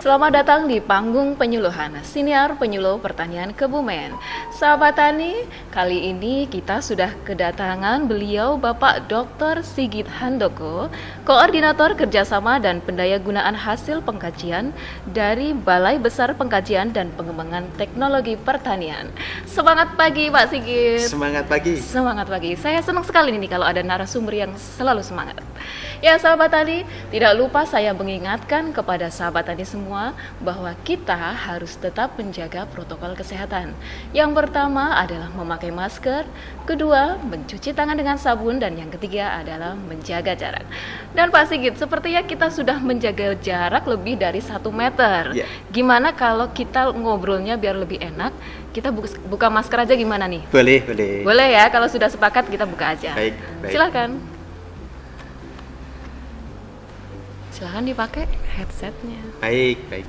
Selamat datang di panggung penyuluhan Siniar Penyuluh Pertanian Kebumen. Sahabat Tani, kali ini kita sudah kedatangan beliau Bapak Dr. Sigit Handoko, Koordinator Kerjasama dan Pendayagunaan Hasil Pengkajian dari Balai Besar Pengkajian dan Pengembangan Teknologi Pertanian. Semangat pagi Pak Sigit. Semangat pagi. Semangat pagi. Saya senang sekali nih kalau ada narasumber yang selalu semangat. Ya sahabat tani, tidak lupa saya mengingatkan kepada sahabat tani semua bahwa kita harus tetap menjaga protokol kesehatan. Yang pertama adalah memakai masker, kedua mencuci tangan dengan sabun, dan yang ketiga adalah menjaga jarak. Dan Pak Sigit, sepertinya kita sudah menjaga jarak lebih dari satu meter. Ya. Gimana kalau kita ngobrolnya biar lebih enak? Kita buka, buka masker aja gimana nih? Boleh, boleh. Boleh ya, kalau sudah sepakat kita buka aja. Baik, baik. Silakan. Silakan dipakai headsetnya. Baik, baik.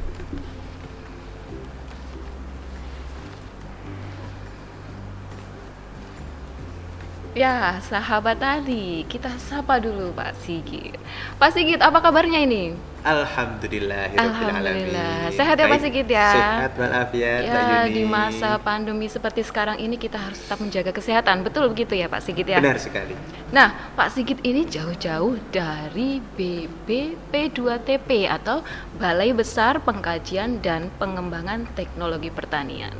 Ya, sahabat tadi, kita sapa dulu Pak Sigit. Pak Sigit, apa kabarnya ini? Alhamdulillah. Alhamdulillah. Sehat ya, Pak Sigit, ya? Sehat walafiat, Mbak Ya, Yuni. di masa pandemi seperti sekarang ini kita harus tetap menjaga kesehatan. Betul begitu ya Pak Sigit ya? Benar sekali. Nah, Pak Sigit ini jauh-jauh dari BBP2TP atau Balai Besar Pengkajian dan Pengembangan Teknologi Pertanian.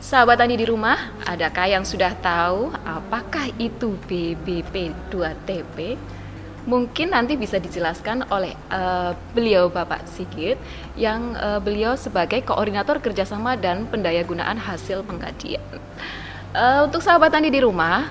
Sahabat tani di rumah, adakah yang sudah tahu apakah itu BBP2TP? Mungkin nanti bisa dijelaskan oleh eh, beliau Bapak Sigit yang eh, beliau sebagai koordinator kerjasama dan pendayagunaan hasil pengkajian. Eh, untuk sahabat tani di rumah,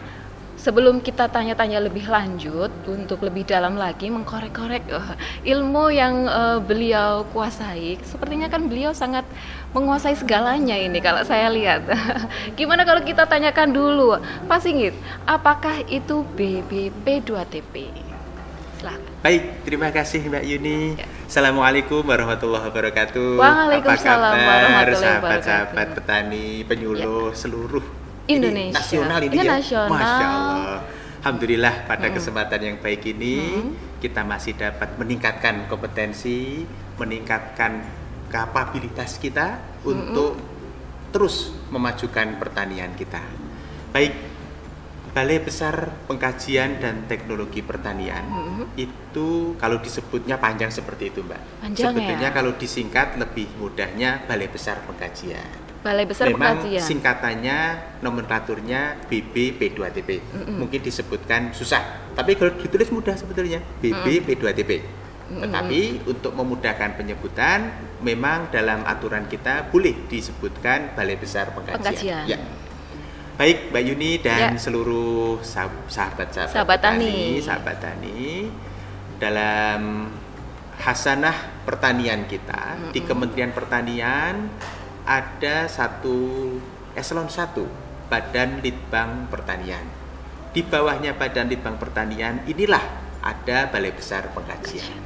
sebelum kita tanya-tanya lebih lanjut untuk lebih dalam lagi mengkorek-korek eh, ilmu yang eh, beliau kuasai, sepertinya kan beliau sangat menguasai segalanya ini kalau saya lihat. Gimana kalau kita tanyakan dulu, Pak Singgit, apakah itu BBP2TP? Silahkan. Baik, terima kasih Mbak Yuni. Ya. Assalamualaikum warahmatullahi wabarakatuh. Waalaikumsalam Apa kabar sahabat-sahabat petani, penyuluh seluruh Indonesia. Ini nasional ini, Ini ya. nasional. Masya Allah. Alhamdulillah pada kesempatan yang baik ini Mm. kita masih dapat meningkatkan kompetensi, meningkatkan kapabilitas kita untuk terus memajukan pertanian kita. Baik, Balai Besar Pengkajian dan Teknologi Pertanian itu kalau disebutnya panjang seperti itu, Mbak. Panjang Sebetulnya ya? kalau disingkat lebih mudahnya Balai Besar Pengkajian. Balai Besar Memang Pengkajian. singkatannya nomenklaturnya BB P2TP. Mungkin disebutkan susah, tapi kalau ditulis mudah sebetulnya BB P2TP. Tetapi untuk memudahkan penyebutan, memang dalam aturan kita boleh disebutkan Balai Besar Pengkajian. Pengkajian. Ya. Baik, Mbak Yuni dan Ya. seluruh sah- sahabat-sahabat Sahabat tani. sahabat tani dalam hasanah pertanian kita di Kementerian Pertanian ada satu eselon 1 Badan Litbang Pertanian. Di bawahnya Badan Litbang Pertanian inilah ada Balai Besar Pengkajian.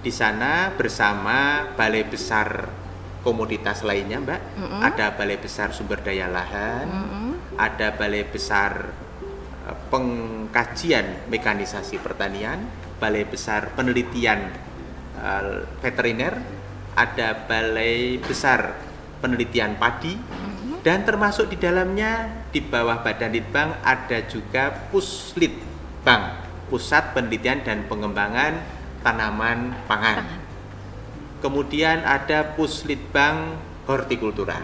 Di sana bersama Balai Besar komoditas lainnya, Mbak. Ada Balai Besar Sumber Daya Lahan, ada Balai Besar eh, Pengkajian Mekanisasi Pertanian, Balai Besar Penelitian eh, Veteriner, ada Balai Besar Penelitian Padi, dan termasuk di dalamnya di bawah Badan Litbang ada juga Puslitbang, Pusat Penelitian dan Pengembangan Tanaman Pangan. Kemudian ada Puslitbang Hortikultura,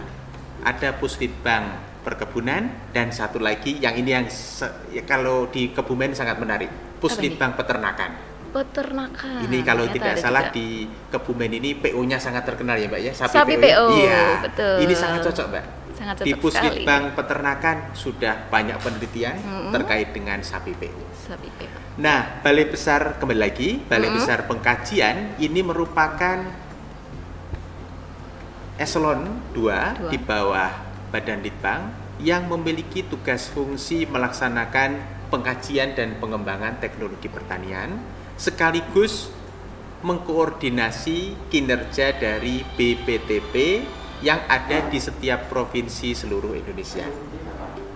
ada Puslitbang Perkebunan, dan satu lagi yang ini yang se- ya kalau di Kebumen sangat menarik, Puslitbang Peternakan. Peternakan. Ini kalau ternyata tidak salah juga. di Kebumen ini PO-nya sangat terkenal ya Mbak ya, Sapi PO. PO, Iya, betul. ini sangat cocok Mbak. sangat Di cocok sekali. Puslitbang Peternakan sudah banyak penelitian Mm-mm. terkait dengan sapi PO. Sapi PO. Nah, Balai Besar kembali lagi, Balai Mm-mm. Besar Pengkajian ini merupakan eselon 2 Dua. di bawah Badan Litbang yang memiliki tugas fungsi melaksanakan pengkajian dan pengembangan teknologi pertanian sekaligus mengkoordinasi kinerja dari BPTP yang ada di setiap provinsi seluruh Indonesia.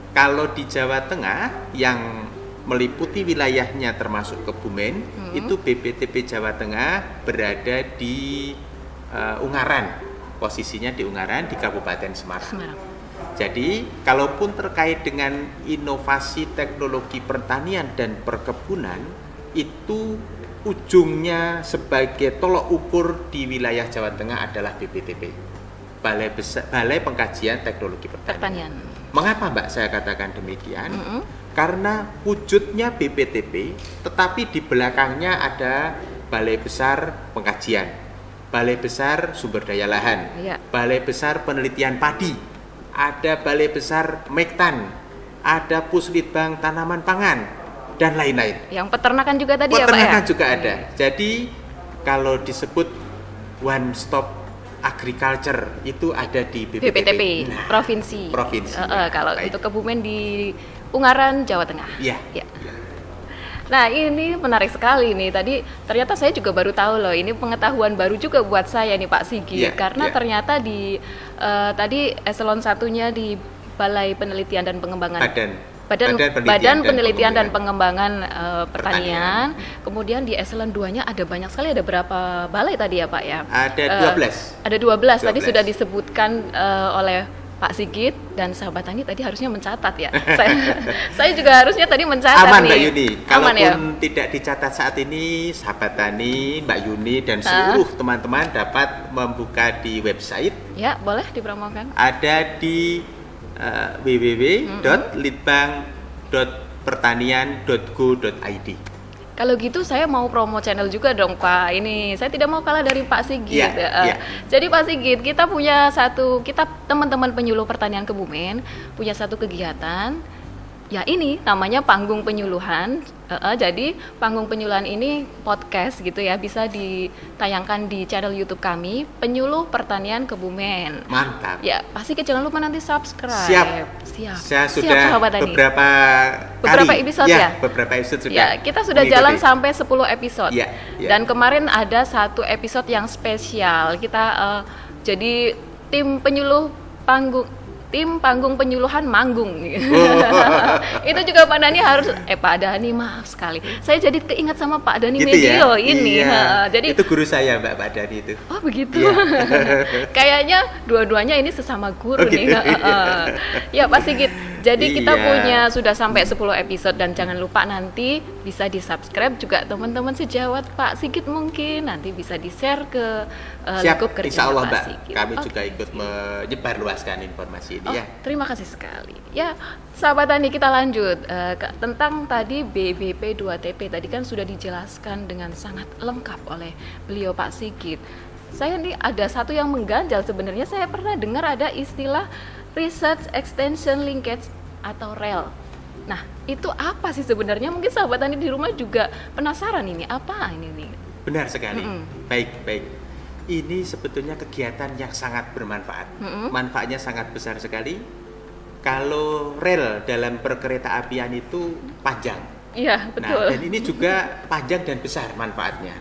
Kalau di Jawa Tengah yang meliputi wilayahnya termasuk Kebumen, itu BPTP Jawa Tengah berada di uh, Ungaran. Posisinya di Ungaran di Kabupaten Semarang. Semarang. Jadi, kalaupun terkait dengan inovasi teknologi pertanian dan perkebunan, itu ujungnya sebagai tolok ukur di wilayah Jawa Tengah adalah BPTP. Balai Besar Balai Pengkajian Teknologi Pertanian. Pertanian. Mengapa Mbak saya katakan demikian? Mm-mm. Karena wujudnya BPTP, tetapi di belakangnya ada Balai Besar Pengkajian, Balai Besar Sumber Daya Lahan, Iya. Balai Besar Penelitian Padi, ada Balai Besar Mektan, ada Puslitbang Tanaman Pangan, dan lain-lain. Yang peternakan juga tadi ya Pak ya? Peternakan juga ada. Jadi kalau disebut one stop agriculture itu ada di BPTP. BPTP, Nah, provinsi. Provinsi. Eh, eh, kalau Baik. untuk Kebumen di Ungaran, Jawa Tengah. Iya. Ya. Nah ini menarik sekali nih. Tadi ternyata saya juga baru tahu loh. Ini pengetahuan baru juga buat saya nih Pak Sigi. Iya, Karena iya. ternyata di eh, tadi eselon satunya di Balai Penelitian dan Pengembangan Badan Badan, Badan Badan Penelitian Penelitian, dan dan Pengembangan eh, pertanian. Kemudian di eselon 2-nya ada banyak sekali ada berapa balai tadi ya Pak ya? Ada Eh, 12. ada 12. Tadi 12. sudah disebutkan eh, oleh Pak Sigit dan sahabat tani tadi harusnya mencatat ya. saya, saya juga harusnya tadi mencatat Aman nih. Mbak Yuni. Ya. Kalaupun tidak dicatat saat ini, sahabat tani, Mbak Yuni dan seluruh teman-teman dapat membuka di website Ya, boleh dipromokan. ada di uh, www.litbang.pertanian.go.id. Kalau gitu saya mau promo channel juga dong Pak. Ini saya tidak mau kalah dari Pak Sigit. Iya, Eh, iya. Jadi Pak Sigit, kita punya satu kita teman-teman penyuluh pertanian Kebumen punya satu kegiatan ya ini namanya panggung penyuluhan. Eh, eh, jadi panggung penyuluhan ini podcast gitu ya bisa ditayangkan di channel YouTube kami Penyuluh Pertanian Kebumen. Mantap. Ya, pasti jangan lupa nanti subscribe. Siap. Siap. Saya Siap, sudah sahabat Tani. beberapa Beberapa kali, episode ya? beberapa episode sudah. Ya, kita sudah mengikuti. jalan sampai 10 episode. Iya, iya. Dan kemarin ada satu episode yang spesial. Kita eh, jadi tim penyuluh panggung tim panggung penyuluhan manggung. Itu juga Pak Dani harus eh Pak Dani maaf sekali. Saya jadi keingat sama Pak Dani Gitu Medio ya? ini. Iya. Jadi itu guru saya Mbak Pak Dani itu. Oh begitu. Iya. Kayaknya dua-duanya ini sesama Oh, guru nih. gitu. Heeh. ya Pak Sigit. Jadi kita Iya. punya sudah sampai 10 episode dan jangan lupa nanti bisa di subscribe juga teman-teman sejawat Pak Sigit mungkin nanti bisa di share ke uh, Siap, lingkup kerja insya Allah Pak Mbak. Sigit. Kami Oke. juga ikut menyebarluaskan informasi ini Oh, ya. terima kasih sekali. Ya, sahabat tani kita lanjut ke- tentang tadi BBP 2TP tadi kan sudah dijelaskan dengan sangat lengkap oleh beliau Pak Sigit. Saya nih ada satu yang mengganjal sebenarnya saya pernah dengar ada istilah Research Extension Linkage atau REL. Nah, itu apa sih sebenarnya? Mungkin sahabat tani di rumah juga penasaran ini apa ini nih. Benar sekali. Mm-mm. Baik, baik. Ini sebetulnya kegiatan yang sangat bermanfaat. Mm-mm. Manfaatnya sangat besar sekali. Kalau rel dalam perkereta apian itu panjang. Iya, betul. Nah, dan ini juga panjang dan besar manfaatnya.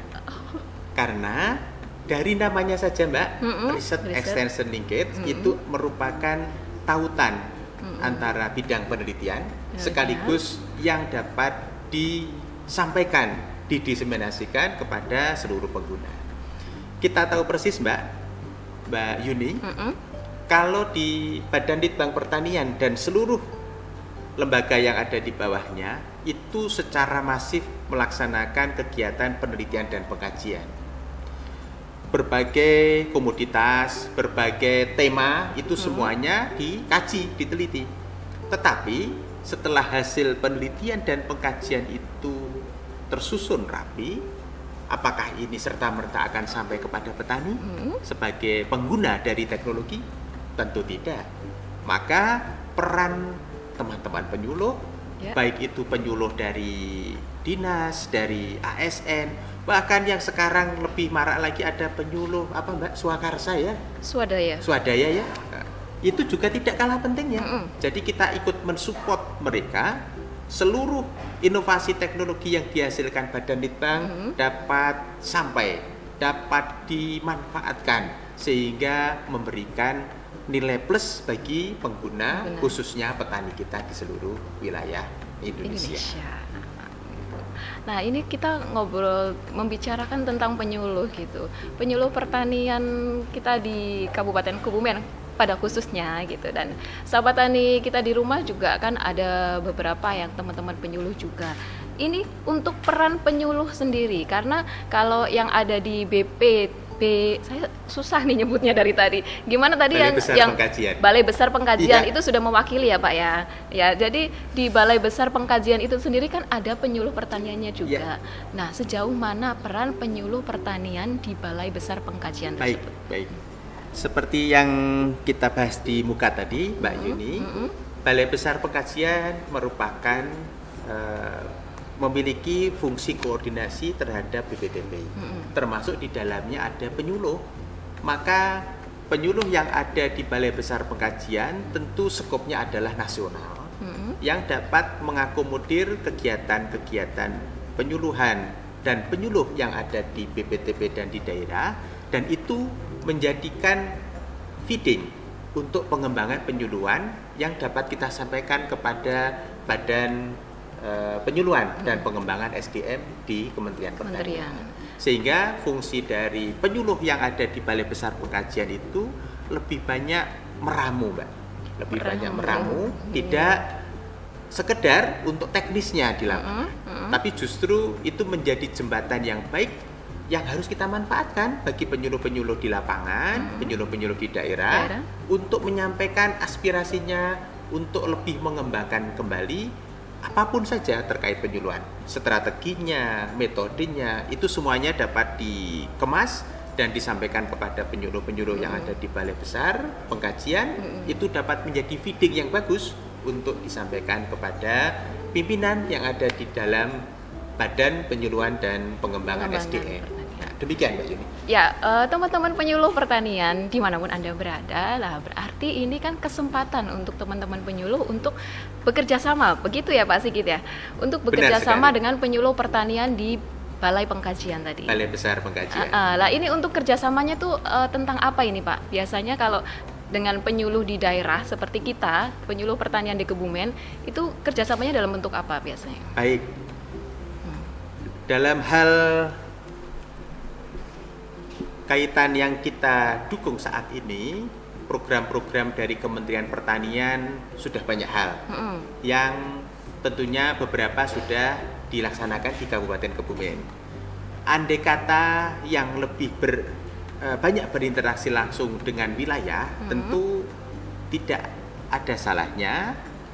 Karena dari namanya saja Mbak, Mm-mm, Research riset. Extension Linkage Mm-mm. itu merupakan tautan antara bidang penelitian Ya, sekaligus yang dapat disampaikan, didiseminasikan kepada seluruh pengguna. Kita tahu persis Mbak, Mbak Yuni, Mm-mm. kalau di Badan Litbang Pertanian dan seluruh lembaga yang ada di bawahnya itu secara masif melaksanakan kegiatan penelitian dan pengkajian. Berbagai komoditas, berbagai tema itu semuanya dikaji, diteliti. Tetapi setelah hasil penelitian dan pengkajian itu tersusun rapi, apakah ini serta-merta akan sampai kepada petani Hmm. sebagai pengguna dari teknologi? Tentu tidak. Maka peran teman-teman penyuluh, Ya. baik itu penyuluh dari dinas, dari ASN, bahkan yang sekarang lebih marak lagi ada penyuluh apa Mbak Swakarsa ya, Swadaya. swadaya ya, itu juga tidak kalah pentingnya. Mm-mm. Jadi kita ikut mensupport mereka seluruh inovasi teknologi yang dihasilkan Badan Litbang Mhm. dapat sampai, dapat dimanfaatkan sehingga memberikan nilai plus bagi pengguna Pengguna. khususnya petani kita di seluruh wilayah Indonesia. Indonesia. Nah, ini kita ngobrol membicarakan tentang penyuluh gitu. Penyuluh pertanian kita di Kabupaten Kebumen pada khususnya gitu. Dan sahabat tani kita di rumah juga kan ada beberapa yang teman-teman penyuluh juga. Ini untuk peran penyuluh sendiri. Karena kalau yang ada di BP B saya susah nih nyebutnya dari tadi. Gimana tadi Balai yang Besar yang Pengkajian. Balai Besar Pengkajian Iya. itu sudah mewakili ya, Pak ya. Ya, jadi di Balai Besar Pengkajian itu sendiri kan ada penyuluh pertaniannya juga. Iya. Nah, sejauh mana peran penyuluh pertanian di Balai Besar Pengkajian Baik, tersebut? baik. Seperti yang kita bahas di muka tadi, Mbak Yuni, mm-mm. Balai Besar Pengkajian merupakan eh, memiliki fungsi koordinasi terhadap BPTP, Mm-mm. termasuk di dalamnya ada penyuluh. Maka penyuluh yang ada di Balai Besar Pengkajian tentu skopnya adalah nasional Mm-mm. yang dapat mengakomodir kegiatan-kegiatan penyuluhan dan penyuluh yang ada di BPTP dan di daerah dan itu menjadikan feeding untuk pengembangan penyuluhan yang dapat kita sampaikan kepada badan eh, penyuluhan dan pengembangan SDM di Kementerian Pertanian. Sehingga fungsi dari penyuluh yang ada di Balai Besar Pengkajian itu lebih banyak meramu, Mbak. Lebih Meramu. banyak meramu, Iya. tidak sekedar untuk teknisnya di lapangan. Mm-mm, mm-mm. Tapi justru itu menjadi jembatan yang baik yang harus kita manfaatkan bagi penyuluh-penyuluh di lapangan, penyuluh-penyuluh di daerah, Daerah. untuk menyampaikan aspirasinya untuk lebih mengembangkan kembali apa pun saja terkait penyuluhan. Strateginya, metodenya, itu semuanya dapat dikemas dan disampaikan kepada penyuluh-penyuluh yang ada di balai besar pengkajian itu dapat menjadi feeding yang bagus untuk disampaikan kepada pimpinan yang ada di dalam Badan Penyuluhan dan Pengembangan, Pengembangan SDM. Demikian Mbak Yuni. Ya, eh, teman-teman penyuluh pertanian di mana pun anda berada, lah berarti ini kan kesempatan untuk teman-teman penyuluh untuk bekerja sama, begitu ya Pak Sigit ya, untuk bekerja sama dengan penyuluh pertanian di Balai Pengkajian tadi. Balai Besar Pengkajian. Ah, ah, lah ini untuk kerjasamanya tuh eh, tentang apa ini Pak? Biasanya kalau dengan penyuluh di daerah seperti kita, penyuluh pertanian di Kebumen, itu kerjasamanya dalam bentuk apa biasanya? Baik. Dalam hal kaitan yang kita dukung saat ini, program-program dari Kementerian Pertanian sudah banyak hal Mm-mm. yang tentunya beberapa sudah dilaksanakan di Kabupaten Kebumen. Andai kata yang lebih ber, eh, banyak berinteraksi langsung dengan wilayah, Mhm. tentu tidak ada salahnya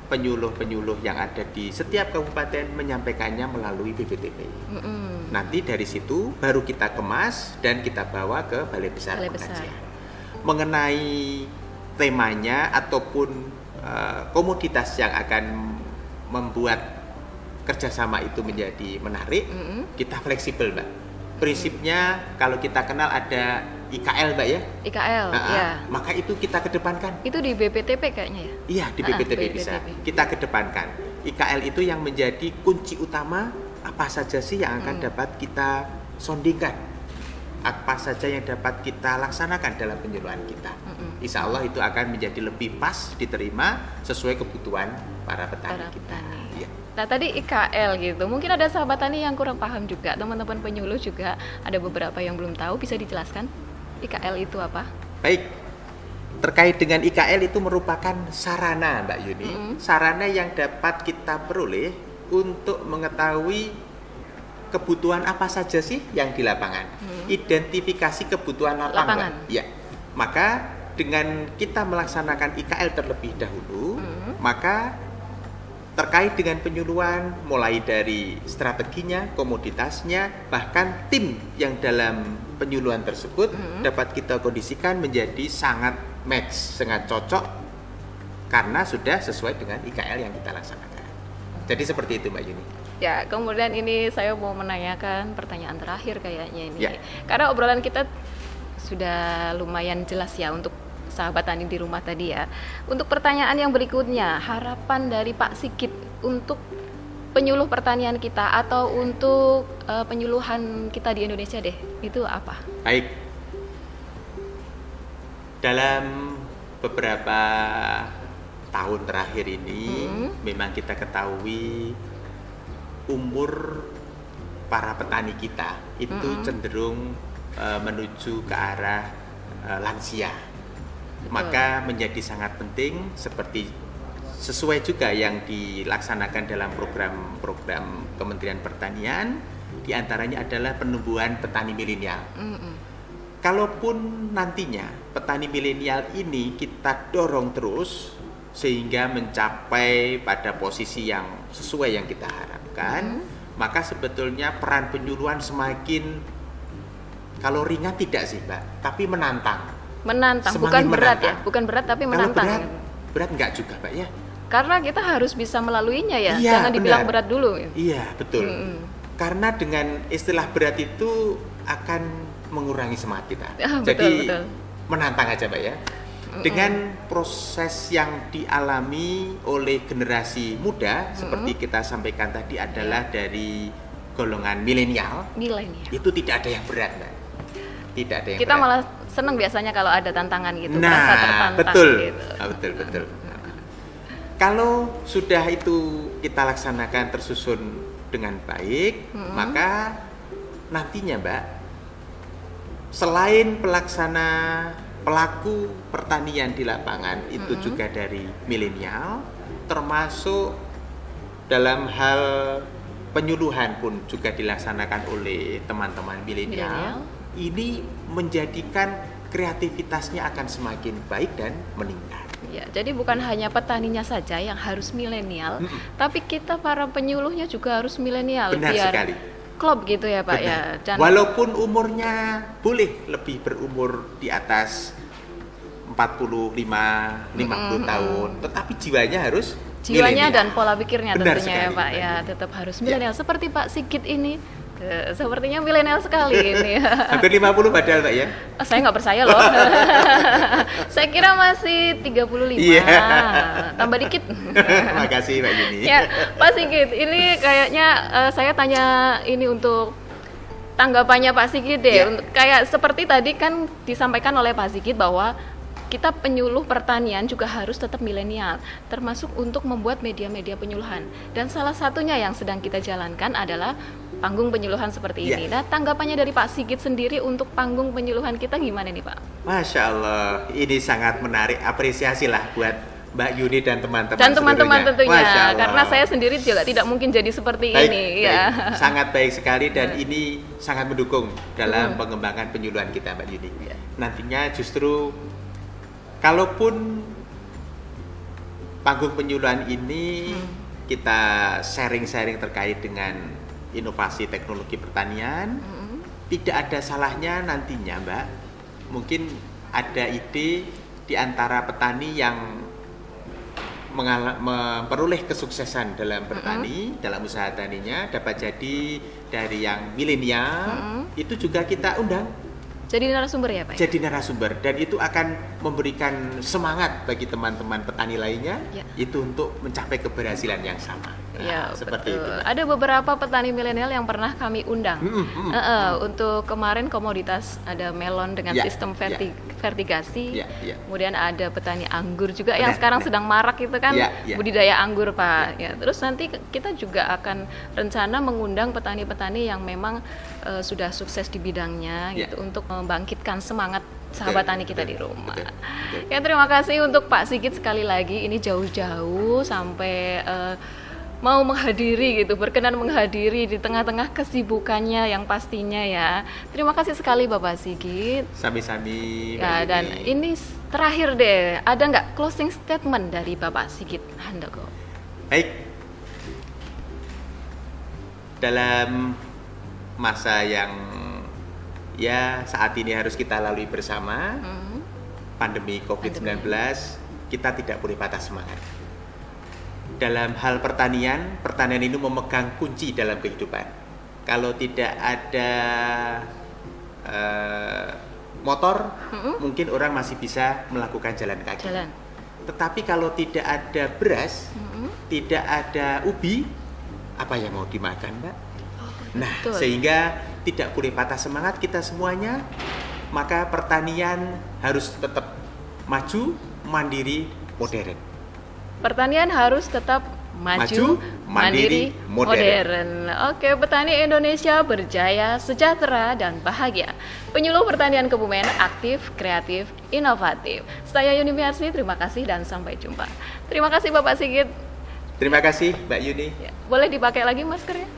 penyuluh-penyuluh yang ada di setiap kabupaten menyampaikannya melalui BPTP. Mm-mm. Nanti dari situ baru kita kemas dan kita bawa ke Balai Besar Balai Besar. Mengenai temanya ataupun eh, komoditas yang akan membuat kerjasama itu menjadi menarik, Mm-mm. kita fleksibel, Mbak. Prinsipnya kalau kita kenal ada IKL, Mbak ya, IKL, Nah, ya. maka itu kita kedepankan. Itu di BPTP kayaknya ya. Iya di BPTP bisa. BPTP. Kita kedepankan. IKL itu yang menjadi kunci utama apa saja sih yang akan Hmm. dapat kita sondingkan. Apa saja yang dapat kita laksanakan dalam penyuluhan kita. Mm-mm. Insya Allah itu akan menjadi lebih pas diterima sesuai kebutuhan para petani Para kita. petani. Iya. Nah tadi IKL gitu, mungkin ada sahabat tani yang kurang paham juga, teman-teman penyuluh juga ada beberapa yang belum tahu, bisa dijelaskan IKL itu apa? Baik. Terkait dengan IKL itu merupakan sarana, Mbak Yuni. Mm-mm. Sarana yang dapat kita peroleh untuk mengetahui kebutuhan apa saja sih yang di lapangan. Mm. Identifikasi kebutuhan lapangan. Lapangan. Mbak. Ya. Maka dengan kita melaksanakan IKL terlebih dahulu, Mm. maka terkait dengan penyuluhan mulai dari strateginya, komoditasnya, bahkan tim yang dalam penyuluhan tersebut Mhm. dapat kita kondisikan menjadi sangat match, sangat cocok karena sudah sesuai dengan IKL yang kita laksanakan. Jadi seperti itu Mbak Yuni. Ya, kemudian ini saya mau menanyakan pertanyaan terakhir kayaknya ini. Ya. Karena obrolan kita sudah lumayan jelas ya untuk sahabat tani di rumah tadi ya. Untuk pertanyaan yang berikutnya, harapan dari Pak Sigit untuk penyuluh pertanian kita atau untuk eh, penyuluhan kita di Indonesia deh, itu apa? Baik. Dalam beberapa tahun terakhir ini Mhm. memang kita ketahui umur para petani kita itu Mm-mm. cenderung eh, menuju ke arah eh, lansia. Betul. Maka menjadi sangat penting seperti sesuai juga yang dilaksanakan dalam program-program Kementerian Pertanian di antaranya adalah penumbuhan petani milenial. Mm-mm. Kalaupun nantinya petani milenial ini kita dorong terus sehingga mencapai pada posisi yang sesuai yang kita harapkan, maka sebetulnya peran penyuluhan semakin kalau ringan tidak sih, Mbak, tapi menantang. Menantang, Semakin bukan berat menantang. ya, bukan berat tapi Kalau menantang. berat, berat enggak juga, Mbak ya? Karena kita harus bisa melaluinya ya, Iya, jangan dibilang benar. berat dulu. ya. Iya, betul. Mm-mm. Karena dengan istilah berat itu akan mengurangi semangat kita. Ah, betul, Jadi betul. menantang aja, Mbak ya. Dengan proses yang dialami oleh generasi muda seperti kita sampaikan tadi adalah dari golongan milenial, Milenial. itu tidak ada yang berat, Mbak. Tidak ada yang Kita berat. malah senang biasanya kalau ada tantangan gitu, nah, merasa tertantang betul. gitu. Ah, betul, betul. Kalau sudah itu kita laksanakan tersusun dengan baik, Mm-mm. maka nantinya, Mbak, selain pelaksana pelaku pertanian di lapangan itu Mm-mm. juga dari milenial, termasuk dalam hal penyuluhan pun juga dilaksanakan oleh teman-teman Milenial. Ini menjadikan kreativitasnya akan semakin baik dan meningkat. Ya, jadi bukan hanya petaninya saja yang harus milenial, Mm-mm. tapi kita para penyuluhnya juga harus milenial Benar biar sekali. klop gitu ya Pak Benar. ya. Dan Walaupun umurnya boleh lebih berumur di atas 45 50 Mm-mm. tahun, tetapi jiwanya harus jiwanya milenial. dan pola pikirnya Benar tentunya ya sekali, Pak Mbak ya tetap harus Ya. milenial seperti Pak Sigit ini. Eh, sepertinya milenial sekali ini. Hampir 50 padahal, Mbak ya. Oh, saya nggak percaya loh. saya kira masih 35. Iya. Tambah dikit. Makasih Mbak Yuni. ya, Pak Sigit, ini kayaknya eh, saya tanya ini untuk tanggapannya Pak Sigit deh. Untuk- Kayak seperti tadi kan disampaikan oleh Pak Sigit bahwa kita penyuluh pertanian juga harus tetap milenial, termasuk untuk membuat media-media penyuluhan. Dan salah satunya yang sedang kita jalankan adalah panggung penyuluhan seperti Ya. ini. Nah, tanggapannya dari Pak Sigit sendiri untuk panggung penyuluhan kita gimana nih Pak? Masya Allah, ini sangat menarik. Apresiasi lah buat Mbak Yuni dan teman-teman. Dan teman-teman tentunya, karena saya sendiri juga tidak mungkin jadi seperti baik, ini. baik. Ya. sangat baik sekali dan ini sangat mendukung dalam Hmm. pengembangan penyuluhan kita Mbak Yuni. Ya. Nantinya justru kalaupun panggung penyuluhan ini Hmm. kita sharing-sharing terkait dengan inovasi teknologi pertanian, Mm-mm. tidak ada salahnya nantinya Mbak mungkin ada ide di antara petani yang mengala- memperoleh kesuksesan dalam bertani dalam usaha taninya dapat jadi dari yang milenial Mm-mm. itu juga kita undang Jadi narasumber ya Pak? jadi narasumber dan itu akan memberikan semangat bagi teman-teman petani lainnya Ya. itu untuk mencapai keberhasilan yang sama Ya, seperti betul. itu. Ada beberapa petani milenial yang pernah kami undang. Mm-mm, mm-mm. Eh, eh, untuk kemarin komoditas ada melon dengan Ya, sistem verti- vertigasi. Ya, ya. Kemudian ada petani anggur juga yang sekarang benar. sedang marak itu kan Ya, ya. budidaya anggur Pak. Ya, terus nanti kita juga akan rencana mengundang petani-petani yang memang eh, sudah sukses di bidangnya Ya. gitu untuk membangkitkan semangat sahabat tani kita di rumah. Ya terima kasih untuk Pak Sigit sekali lagi ini jauh-jauh sampai eh, mau menghadiri gitu berkenan menghadiri di tengah-tengah kesibukannya yang pastinya ya. Terima kasih sekali Bapak Sigit. sami-sami Mbak Ya dan ini terakhir deh ada nggak closing statement dari Bapak Sigit Handoko? Baik. Dalam masa yang ya saat ini harus kita lalui bersama, Hmm. pandemi COVID-19, kita tidak boleh patah semangat. Dalam hal pertanian, pertanian ini memegang kunci dalam kehidupan. Kalau tidak ada eh, motor, Mm-mm. mungkin orang masih bisa melakukan jalan kaki. Jalan. Tetapi kalau tidak ada beras, Mm-mm. tidak ada ubi, apa yang mau dimakan, Mbak? Oh, Nah, betul. sehingga tidak boleh patah semangat kita semuanya, maka pertanian harus tetap maju, mandiri, modern. Pertanian harus tetap maju, mandiri, modern. Oke, petani Indonesia berjaya, sejahtera, dan bahagia. Penyuluh pertanian Kebumen aktif, kreatif, inovatif. Saya Yuni Miarsi, terima kasih dan sampai jumpa. Terima kasih Bapak Sigit. Terima kasih Mbak Yuni. Ya, boleh dipakai lagi maskernya?